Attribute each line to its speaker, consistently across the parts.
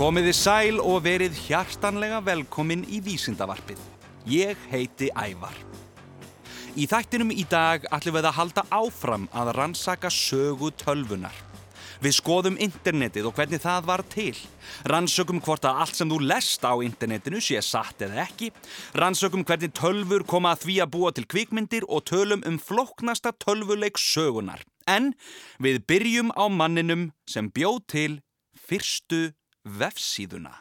Speaker 1: Komiði sæl og verið hjartanlega velkomin í Vísindavarpið. Ég heiti Ævar. Í þættinum í dag ætlum við að halda áfram að rannsaka sögu tölvunar. Við skoðum internetið og hvernig það var til. Rannsökum hvort að allt sem þú lest á internetinu sé satt eða ekki. Rannsökum hvernig tölfur koma að því að búa til kvikmyndir og tölum um flóknasta tölvuleik sögunar. En við byrjum á manninum sem bjóð til fyrstu vefsíðuna.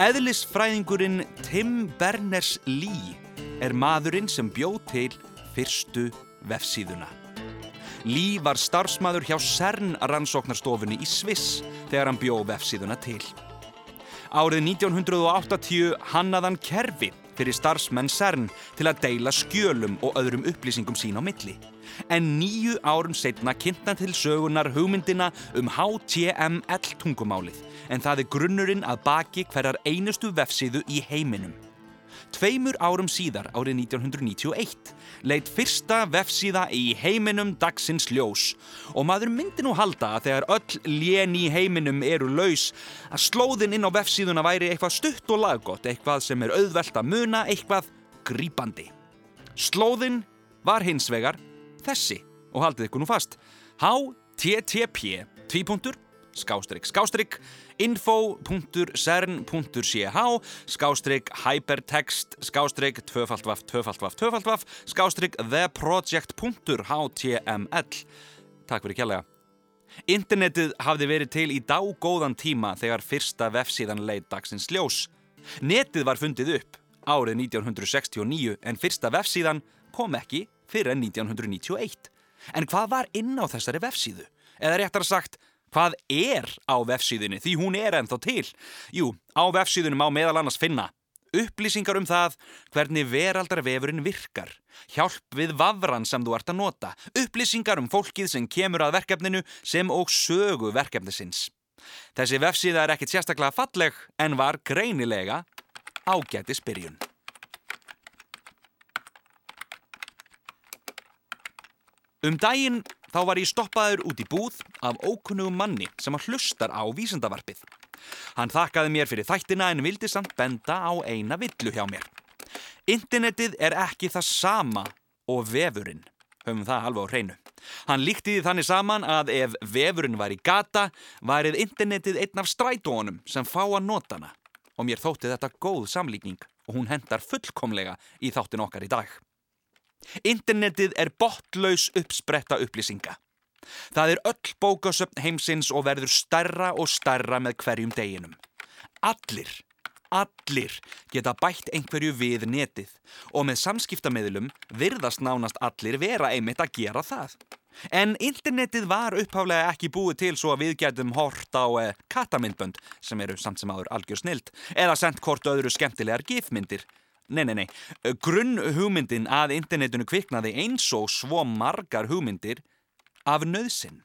Speaker 1: Eðlisfræðingurinn Tim Berners-Lee er maðurinn sem bjóð til fyrstu vefsíðuna. Lee var starfsmaður hjá CERN rannsóknarstofunni í Sviss þegar hann bjóð vefsíðuna til. Árið 1980 hannaðan kerfi fyrir starfsmenn CERN til að deila skjölum og öðrum upplýsingum sín á milli. En nýju árum setna kynntan til sögunar hugmyndina um HTML tungumálið en það er grunnurinn að baki hverjar einustu vefsíðu í heiminum. Tveimur árum síðar, árið 1991, leitt fyrsta vefsíða í heiminum dagsins ljós og maður myndi nú halda að þegar öll lén í heiminum eru laus að slóðin inn á vefsíðuna væri eitthvað stutt og laggott, eitthvað sem er auðvelt að muna, eitthvað grípandi. Slóðin var hins vegar þessi og haldið ykkur nú fast. HTTP, tvípuntur, skástrygg, skástrygg, info.cern.ch skástrygg hypertext skástrygg tvöfaldvaf tvöfaldvaf tvöfaldvaf skástrygg theproject.html Takk fyrir kjærlega. Internetið hafði verið til í dágóðan tíma þegar fyrsta vefsíðan leið dagsins ljós. Netið var fundið upp árið 1969 en fyrsta vefsíðan kom ekki fyrir en 1991. En hvað var inn á þessari vefsíðu? Eða réttar sagt, Hvað er á vefsíðunni því hún er ennþá til? Jú, á vefsíðunni má meðal annars finna upplýsingar um það hvernig veraldarvefurinn virkar, hjálp við vafran sem þú ert að nota, upplýsingar um fólkið sem kemur að verkefninu sem og sögu verkefnisins. Þessi vefsíða er ekkit sérstaklega falleg en var greinilega ágæti spyrjun. Um daginn þá var ég stoppaður út í búð af ókunnugum manni sem að hlustar á vísendavarpið. Hann þakkaði mér fyrir þættina en vildi samt benda á eina villu hjá mér. Internetið er ekki það sama og vefurinn. Höfum það alveg á hreinu. Hann líkti því þannig saman að ef vefurinn var í gata, værið internetið einn af strætónum sem fá að nota hana. Og mér þótti þetta góð samlíkning og hún hendar fullkomlega í þáttin okkar í dag. Internetið er botlaus uppspretta upplýsinga. Það er öll bókasöfn heimsins og verður starra og starra með hverjum deginum. Allir, allir geta bætt einhverju við netið og með samskiptameðlum virðast nánast allir vera einmitt að gera það. En internetið var uppháflega ekki búið til svo að við getum hort á eh, katamindbönd sem eru samt sem áður algjör snild eða sendt hvort öðru skemmtilegar gifmyndir Nei, nei, nei. Grunn hugmyndin að internetinu kviknaði eins og svo margar hugmyndir af nöðsinn.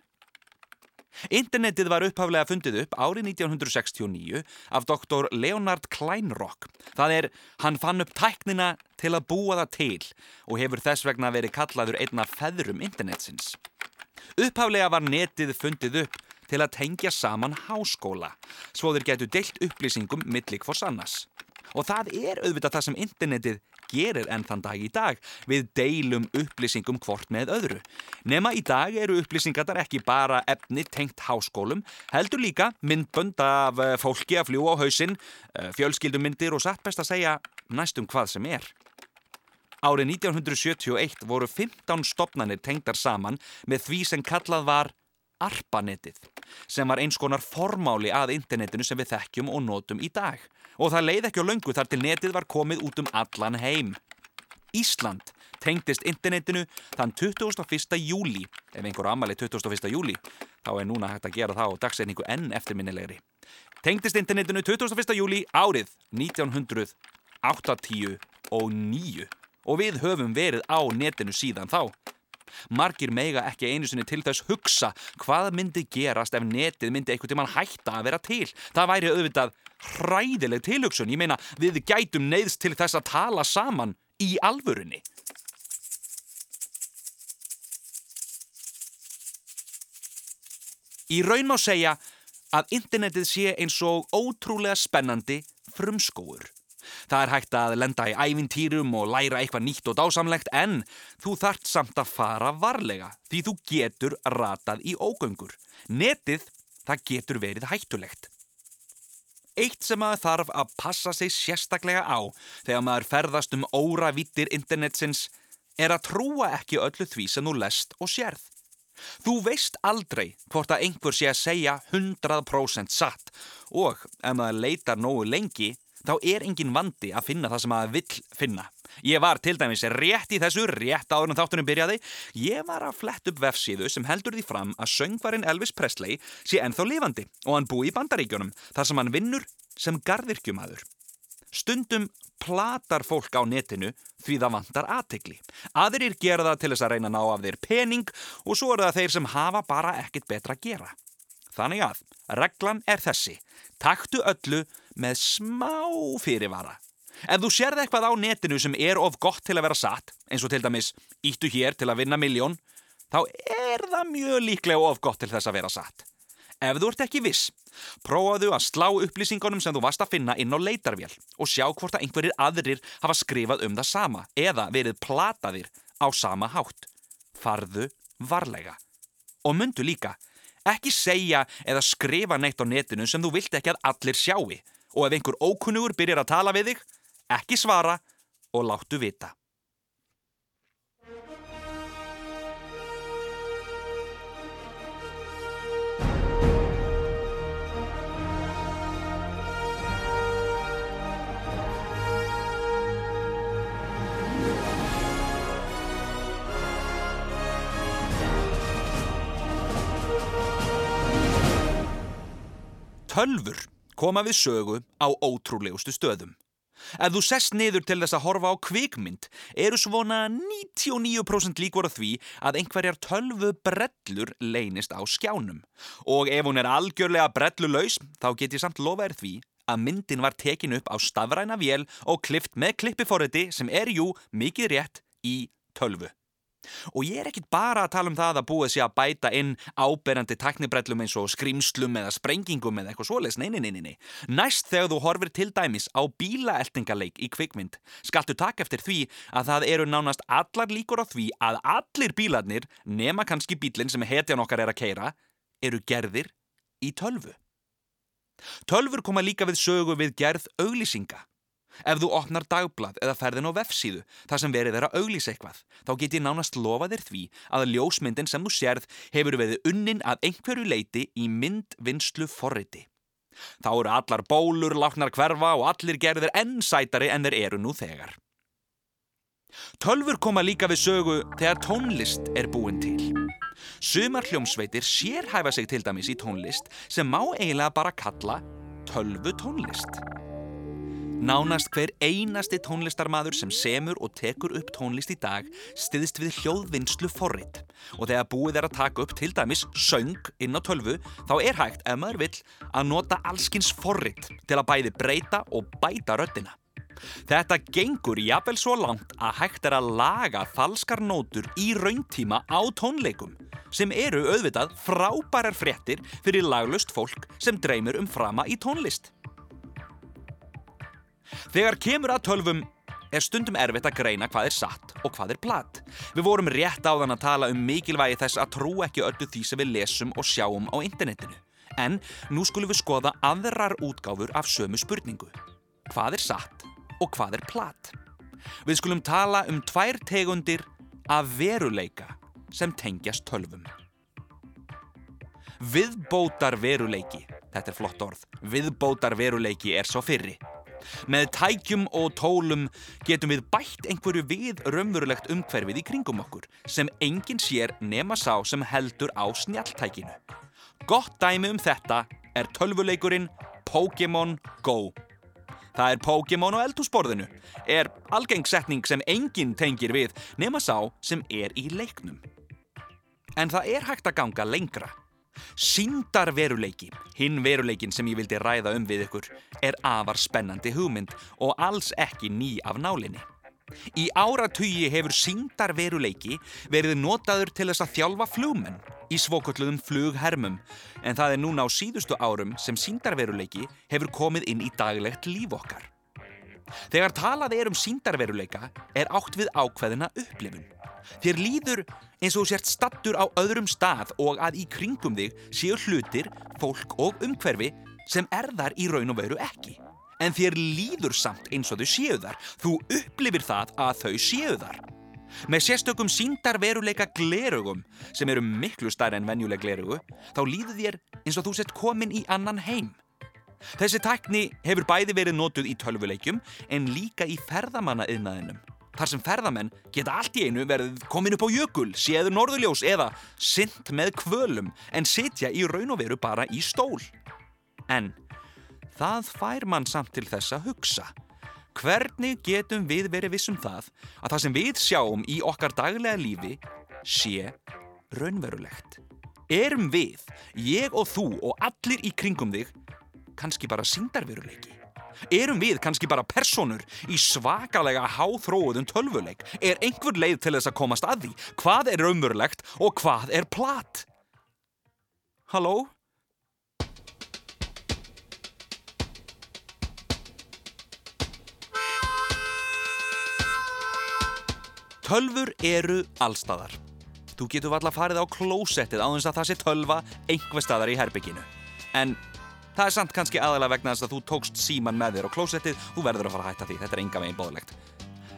Speaker 1: Internetið var upphaflega fundið upp árið 1969 af doktor Leonard Kleinrock. Það er, hann fann upp tæknina til að búa það til og hefur þess vegna verið kallaður einna feðrum internetsins. Upphaflega var netið fundið upp til að tengja saman háskóla, svo þeir getu deilt upplýsingum millik fórs annars. Og það er auðvitað það sem internetið gerir enn þann dag í dag. Við deilum upplýsingum hvort með öðru. Nema í dag eru upplýsingarnar ekki bara efni tengt háskólum, heldur líka myndbönd af eh, fólki að fljúa á hausinn, eh, fjölskyldumindir og satt best að segja næstum hvað sem er. Árið 1971 voru 15 stopnarnir tengdar saman með því sem kallað var ARPANETIÐ sem var eins konar formáli að internetinu sem við þekkjum og notum í dag og það leið ekki á löngu þar til netið var komið út um allan heim. Ísland tengdist internetinu þann 21. júli, ef einhver ammali 21. júli, þá er núna hægt að gera það á dagsetningu enn eftirminnilegri. Tengdist internetinu 21. júli árið 1989 og við höfum verið á netinu síðan þá. Margir meiga ekki einu sinni til þess hugsa hvað myndi gerast ef netið myndi einhvern tíman hætta að vera til. Það væri auðvitað hræðileg tilhugsun. Ég meina við gætum neyðst til þess að tala saman í alvörunni. Í raun má segja að internetið sé eins og ótrúlega spennandi frumskóur. Það er hægt að lenda í ævintýrum og læra eitthvað nýtt og dásamlegt en þú þart samt að fara varlega því þú getur ratað í ógöngur. Netið, það getur verið hættulegt. Eitt sem maður þarf að passa sig sérstaklega á þegar maður ferðast um óra vittir internetsins er að trúa ekki öllu því sem þú lest og sérð. Þú veist aldrei hvort að einhver sé að segja 100% satt og ef maður leitar nógu lengi þá er engin vandi að finna það sem maður vill finna. Ég var til dæmis rétt í þessu, rétt áður en þáttunum byrjaði. Ég var að flett upp vefsíðu sem heldur því fram að söngvarinn Elvis Presley sé ennþá lifandi og hann búi í bandaríkjunum þar sem hann vinnur sem gardirkjumadur. Stundum platar fólk á netinu því það vantar aðtegli. Aðrir gera það til þess að reyna að ná af þeir pening og svo eru það þeir sem hafa bara ekkit betra að gera. Þannig að reglan er þessi. Taktu öllu með smá fyrirvara. Ef þú sérð eitthvað á netinu sem er of gott til að vera satt, eins og til dæmis íttu hér til að vinna miljón, þá er það mjög líklega of gott til þess að vera satt. Ef þú ert ekki viss, prófaðu að slá upplýsingunum sem þú varst að finna inn á leitarvél og sjá hvort að einhverjir aðrir hafa skrifað um það sama eða verið plataðir á sama hátt. Farðu varlega. Og myndu líka, ekki segja eða skrifa neitt á netinu sem þú vilt ekki að allir sjáu og ef einhver ókunnugur byrjar að tala við þig, ekki svara og láttu vita. Tölfur koma við sögu á ótrúlegustu stöðum. Ef þú sest niður til þess að horfa á kvikmynd eru svona 99% líkur á því að einhverjar tölvu brellur leynist á skjánum. Og ef hún er algjörlega brellulaus þá get ég samt lofa er því að myndin var tekin upp á stafræna vél og klift með klippiforriti sem er jú mikið rétt í tölvu. Og ég er ekkit bara að tala um það að búið sér að bæta inn áberandi taknibrellum eins og skrimslum eða sprengingum eða eitthvað svoleiðs, nei, nei, nei, nei. Næst þegar þú horfir til dæmis á bílaeltingaleik í kvikmynd, skaltu taka eftir því að það eru nánast allar líkur á því að allir bílarnir, nema kannski bílinn sem hetjan okkar er að keira, eru gerðir í tölvu. Tölfur koma líka við sögu við gerð auglýsinga. Ef þú opnar dagblad eða ferðin á vefsíðu þar sem verið er að auglýsa eitthvað, þá get ég nánast lofa þér því að ljósmyndin sem þú sérð hefur verið unnin að einhverju leiti í myndvinnslu forriti. Þá eru allar bólur, láknar hverfa og allir gerðir enn sætari en þeir eru nú þegar. Tölfur koma líka við sögu þegar tónlist er búin til. Sumar hljómsveitir sérhæfa sig til dæmis í tónlist sem má eiginlega bara kalla tölvu tónlist. Nánast hver einasti tónlistarmadur sem semur og tekur upp tónlist í dag stiðist við hljóðvinnslu forrit og þegar búið er að taka upp til dæmis söng inn á tölvu þá er hægt ef maður vill að nota allskins forrit til að bæði breyta og bæta röttina. Þetta gengur jafnvel svo langt að hægt er að laga falskar nótur í rauntíma á tónleikum sem eru auðvitað frábærar fréttir fyrir laglust fólk sem dreymir um frama í tónlist. Þegar kemur að tölvum er stundum erfitt að greina hvað er satt og hvað er platt. Við vorum rétt á þann að tala um mikilvægi þess að trú ekki öllu því sem við lesum og sjáum á internetinu. En nú skulum við skoða aðrar útgáfur af sömu spurningu. Hvað er satt og hvað er platt? Við skulum tala um tvær tegundir af veruleika sem tengjast tölvum. Viðbótar veruleiki, þetta er flott orð, viðbótar veruleiki er svo fyrri. Með tækjum og tólum getum við bætt einhverju við raunverulegt umhverfið í kringum okkur sem enginn sér nema sá sem heldur á snjaltækinu. Gott dæmi um þetta er tölvuleikurinn Pokémon Go. Það er Pokémon á eldhúsborðinu, er algengsetning sem enginn tengir við nema sá sem er í leiknum. En það er hægt að ganga lengra. Síndar veruleiki, hinn veruleikin sem ég vildi ræða um við ykkur, er afar spennandi hugmynd og alls ekki ný af nálinni. Í áratugi hefur síndarveruleiki verið notaður til þess að þjálfa flugmenn í svokölluðum flughermum en það er núna á síðustu árum sem síndarveruleiki hefur komið inn í daglegt líf okkar. Þegar talað er um síndarveruleika er átt við ákveðina upplifun. Þér líður eins og sért stattur á öðrum stað og að í kringum þig séu hlutir, fólk og umhverfi sem er þar í raun og veru ekki. En þér líður samt eins og þau séu þar. Þú upplifir það að þau séu þar. Með sérstökum síndarveruleika glerugum sem eru miklu stærri en venjuleg glerugu þá líður þér eins og þú sett komin í annan heim. Þessi tækni hefur bæði verið notuð í tölvuleikjum en líka í ferðamannaðinaðinum. Þar sem ferðamenn geta allt í einu verið komin upp á jökul, séður norðuljós eða synd með kvölum en sitja í raun og veru bara í stól. En það fær mann samt til þess að hugsa. Hvernig getum við verið vissum það að það sem við sjáum í okkar daglega lífi sé raunverulegt? Erum við, ég og þú og allir í kringum þig, kannski bara síndarveruleiki? Erum við kannski bara personur í svakalega háþróuðum tölvuleik? Er einhver leið til þess að komast að því? Hvað er raunverulegt og hvað er plat? Halló? Tölfur eru allstaðar. Þú getur valla farið á klósettið á þess að það sé tölva einhver staðar í herbygginu. En það er samt kannski aðalega vegna þess að þú tókst síman með þér á klósettið, þú verður að fara að hætta því, þetta er enga veginn bóðlegt.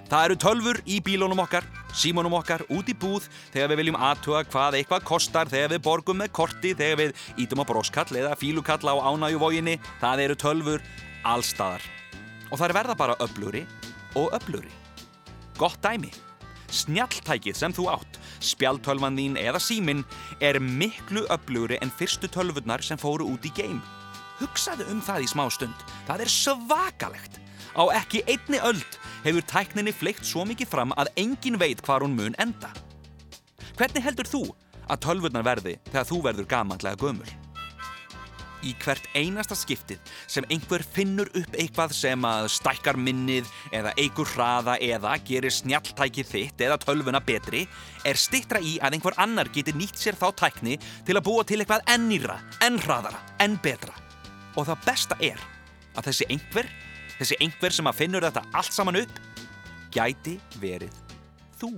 Speaker 1: Það eru tölfur í bílónum okkar, símónum okkar, út í búð, þegar við viljum aðtuga hvað eitthvað kostar, þegar við borgum með korti, þegar við ítum á broskall eða fílukall á ánægjuvóginni, það eru tölfur allstaðar. Og það er verða bara öfluri og öfluri. Gott dæmi. Snjalltækið sem þú átt, spjaltölvan þín eða símin, er miklu öflugri en fyrstu tölvurnar sem fóru út í geim. Hugsaðu um það í smá stund. Það er svakalegt. Á ekki einni öld hefur tækninni fleikt svo mikið fram að engin veit hvar hún mun enda. Hvernig heldur þú að tölvurnar verði þegar þú verður gamanlega gömul? í hvert einasta skiptið sem einhver finnur upp eitthvað sem að stækkar minnið eða eigur hraða eða gerir snjalltækið þitt eða tölvuna betri er stittra í að einhver annar getur nýtt sér þá tækni til að búa til eitthvað ennýra, enn hraðara, enn betra. Og það besta er að þessi einhver, þessi einhver sem að finnur þetta allt saman upp, gæti verið þú.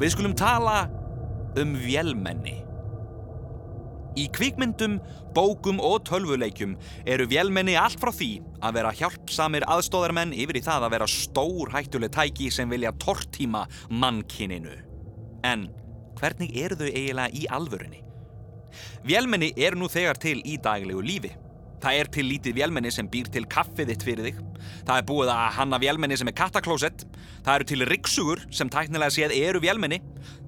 Speaker 1: Við skulum tala um vélmenni. Í kvikmyndum, bókum og tölvuleikjum eru vélmenni allt frá því að vera hjálpsamir aðstóðarmenn yfir í það að vera stór hættuleg tæki sem vilja tortíma mannkininu. En hvernig eru þau eiginlega í alvörunni? Vélmenni eru nú þegar til í daglegu lífi. Það er til lítið vélmenni sem býr til kaffið þitt fyrir þig. Það er búið að hanna vélmenni sem er kattaklósett. Það eru til rikksugur sem tæknilega séð eru vélmenni.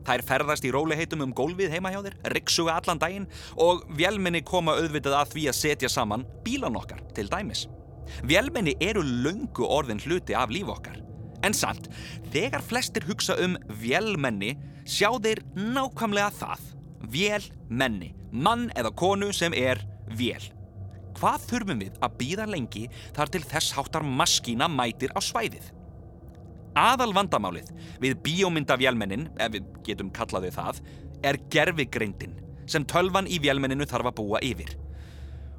Speaker 1: Það er ferðast í róliheitum um gólfið heima hjá þér, rikksuga allan daginn og vélmenni koma auðvitað að því að setja saman bílan okkar til dæmis. Vélmenni eru löngu orðin hluti af líf okkar. En samt, þegar flestir hugsa um vélmenni, sjá þeir nákvæmlega það. Vélmenni. Mann eða konu sem er vél. Hvað þurfum við að býða lengi þar til þess háttar maskína mætir á svæðið? Aðal vandamálið við bíómyndavélmennin, ef við getum kallaðu það, er gerfigreindin sem tölvan í vélmenninu þarf að búa yfir.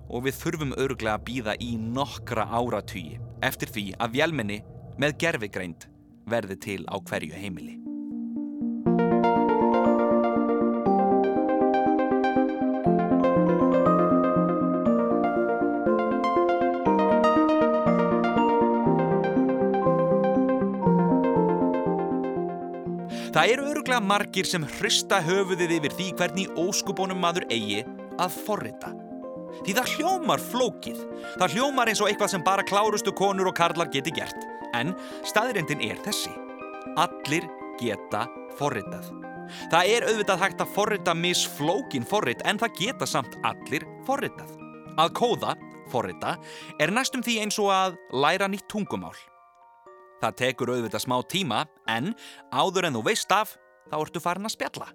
Speaker 1: Og við þurfum örglega að býða í nokkra áratýji eftir því að vélmenni með gerfigreind verði til á hverju heimili. Það eru öruglega margir sem hrysta höfuðið yfir því hvernig óskubónum maður eigi að forrita. Því það hljómar flókið. Það hljómar eins og eitthvað sem bara klárustu konur og karlar geti gert. En staðirindin er þessi. Allir geta forritað. Það er auðvitað hægt að forrita misflókin forrit en það geta samt allir forritað. Að kóða, forrita, er næstum því eins og að læra nýtt tungumál. Það tekur auðvitað smá tíma en áður en þú veist af þá ertu farin að spjalla.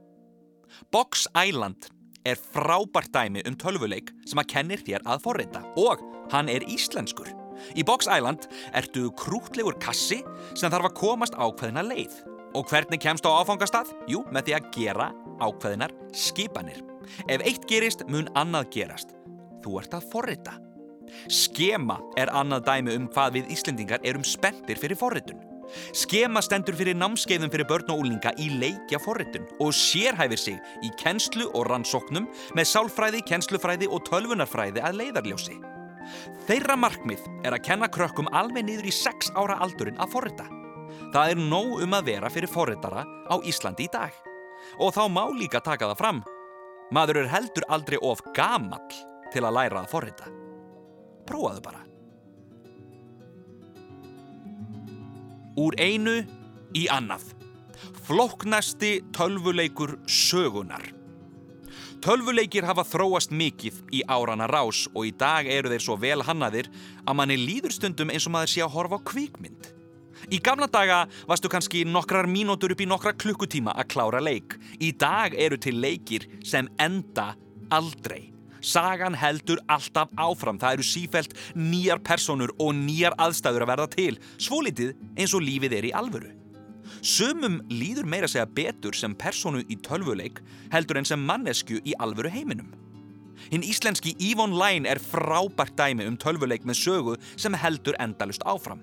Speaker 1: Box Island er frábært dæmi um tölvuleik sem að kennir þér að forreita og hann er íslenskur. Í Box Island ertu krútlegur kassi sem þarf að komast ákveðina leið. Og hvernig kemst á áfangastað? Jú, með því að gera ákveðinar skipanir. Ef eitt gerist, mun annað gerast. Þú ert að forrita. Skema er annað dæmi um hvað við Íslendingar erum spenntir fyrir forritun. Skema stendur fyrir námskeiðum fyrir börn og úlinga í leikja forritun og sérhæfir sig í kennslu og rannsóknum með sálfræði, kennslufræði og tölvunarfræði að leiðarljósi. Þeirra markmið er að kenna krökkum alveg niður í 6 ára aldurinn að forrita. Það er nóg um að vera fyrir forritara á Íslandi í dag. Og þá má líka taka það fram. Maður er heldur aldrei of gamall til að læra að forrita. Prófaðu bara. Úr einu í annað. Floknasti tölvuleikur sögunar. Tölvuleikir hafa þróast mikið í árana rás og í dag eru þeir svo vel hannaðir að manni líður stundum eins og maður sé að horfa á kvikmynd. Í gamla daga varstu kannski nokkrar mínútur upp í nokkra klukkutíma að klára leik. Í dag eru til leikir sem enda aldrei. Sagan heldur alltaf áfram. Það eru sífælt nýjar personur og nýjar aðstæður að verða til. Svolítið eins og lífið er í alvöru. Sumum líður meira segja betur sem personu í tölvuleik heldur en sem mannesku í alvöru heiminum. Hinn íslenski Yvonne Line er frábært dæmi um tölvuleik með sögu sem heldur endalust áfram.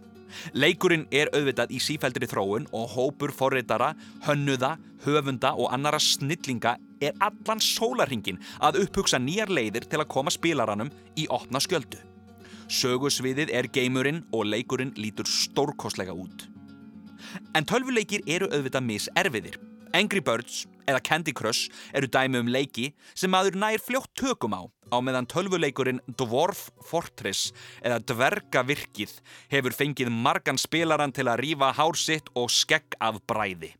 Speaker 1: Leikurinn er auðvitað í sífældri þróun og hópur forreitara, hönnuða, höfunda og annara snillinga er allan sólarhingin að upphugsa nýjar leiðir til að koma spilaranum í opna skjöldu. Sögusviðið er geimurinn og leikurinn lítur stórkoslega út. En tölvuleikir eru auðvitað miserfiðir. Angry Birds eða Candy Crush eru dæmi um leiki sem maður nær fljótt tökum á á meðan tölvuleikurinn Dwarf Fortress eða Dvergavirkið hefur fengið margan spilaran til að rýfa hársitt og skegg af bræði.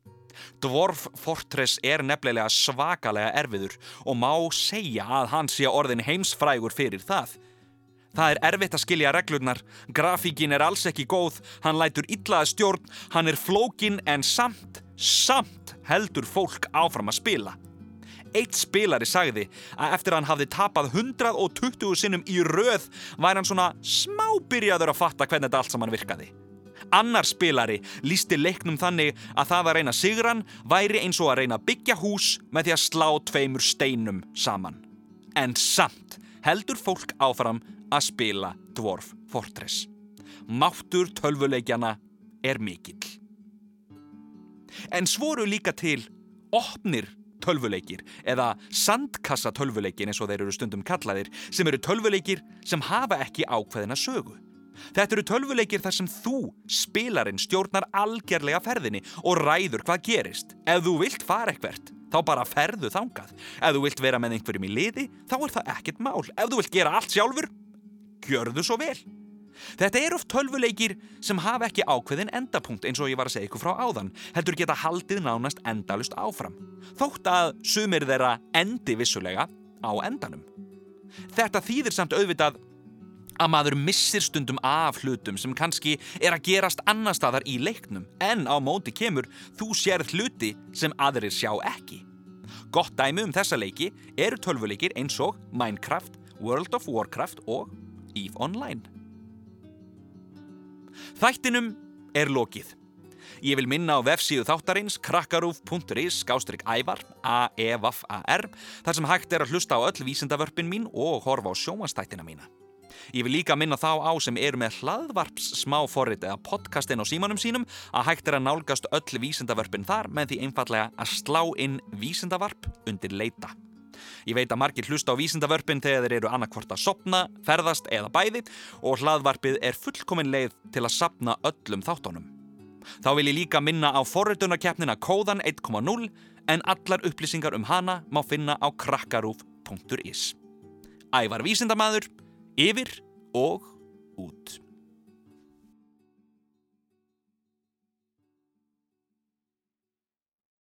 Speaker 1: Dwarf Fortress er nefnilega svakalega erfiður og má segja að hann sé orðin heimsfrægur fyrir það. Það er erfitt að skilja reglurnar, grafíkin er alls ekki góð, hann lætur illaða stjórn, hann er flókin en samt, samt heldur fólk áfram að spila. Eitt spilari sagði að eftir hann hafði tapað 120 sinnum í röð væri hann svona smá byrjaður að fatta hvernig þetta allt saman virkaði. Annar spilari lísti leiknum þannig að það að reyna sigran væri eins og að reyna byggja hús með því að slá tveimur steinum saman. En samt heldur fólk áfram að spila Dwarf Fortress. Máttur tölvuleikjana er mikill. En svoru líka til opnir tölvuleikir eða sandkassa tölvuleikir eins og þeir eru stundum kallaðir sem eru tölvuleikir sem hafa ekki ákveðina sögu. Þetta eru tölvuleikir þar sem þú, spilarinn, stjórnar algjörlega ferðinni og ræður hvað gerist. Ef þú vilt fara ekkvert, þá bara ferðu þangað. Ef þú vilt vera með einhverjum í liði, þá er það ekkert mál. Ef þú vilt gera allt sjálfur, gjörðu svo vel. Þetta er oft tölvuleikir sem hafa ekki ákveðin endapunkt eins og ég var að segja ykkur frá áðan, heldur geta haldið nánast endalust áfram. Þótt að sumir þeirra endi vissulega á endanum. Þetta þýðir samt auðvitað að maður missir stundum af hlutum sem kannski er að gerast annar staðar í leiknum en á móti kemur þú sér hluti sem aðrir sjá ekki. Gott dæmi um þessa leiki eru tölvuleikir eins og Minecraft, World of Warcraft og EVE Online. Þættinum er lokið. Ég vil minna á vefsíðu þáttarins krakkarúf.is skástrygg ævar, a-e-v-a-r, þar sem hægt er að hlusta á öll vísindavörpin mín og horfa á sjómanstættina mína. Ég vil líka minna þá á sem eru með hlaðvarps smáforrit eða podcastin á símanum sínum að hægt er að nálgast öll vísindavörpin þar með því einfallega að slá inn vísindavarp undir leita. Ég veit að margir hlusta á vísindavörpin þegar þeir eru annarkvort að sopna, ferðast eða bæði og hlaðvarpið er fullkomin leið til að sapna öllum þáttónum. Þá vil ég líka minna á forritunarkeppnina Kóðan 1.0 en allar upplýsingar um hana má finna á krakkarúf.is. Ævar vísindamæður, yfir og út.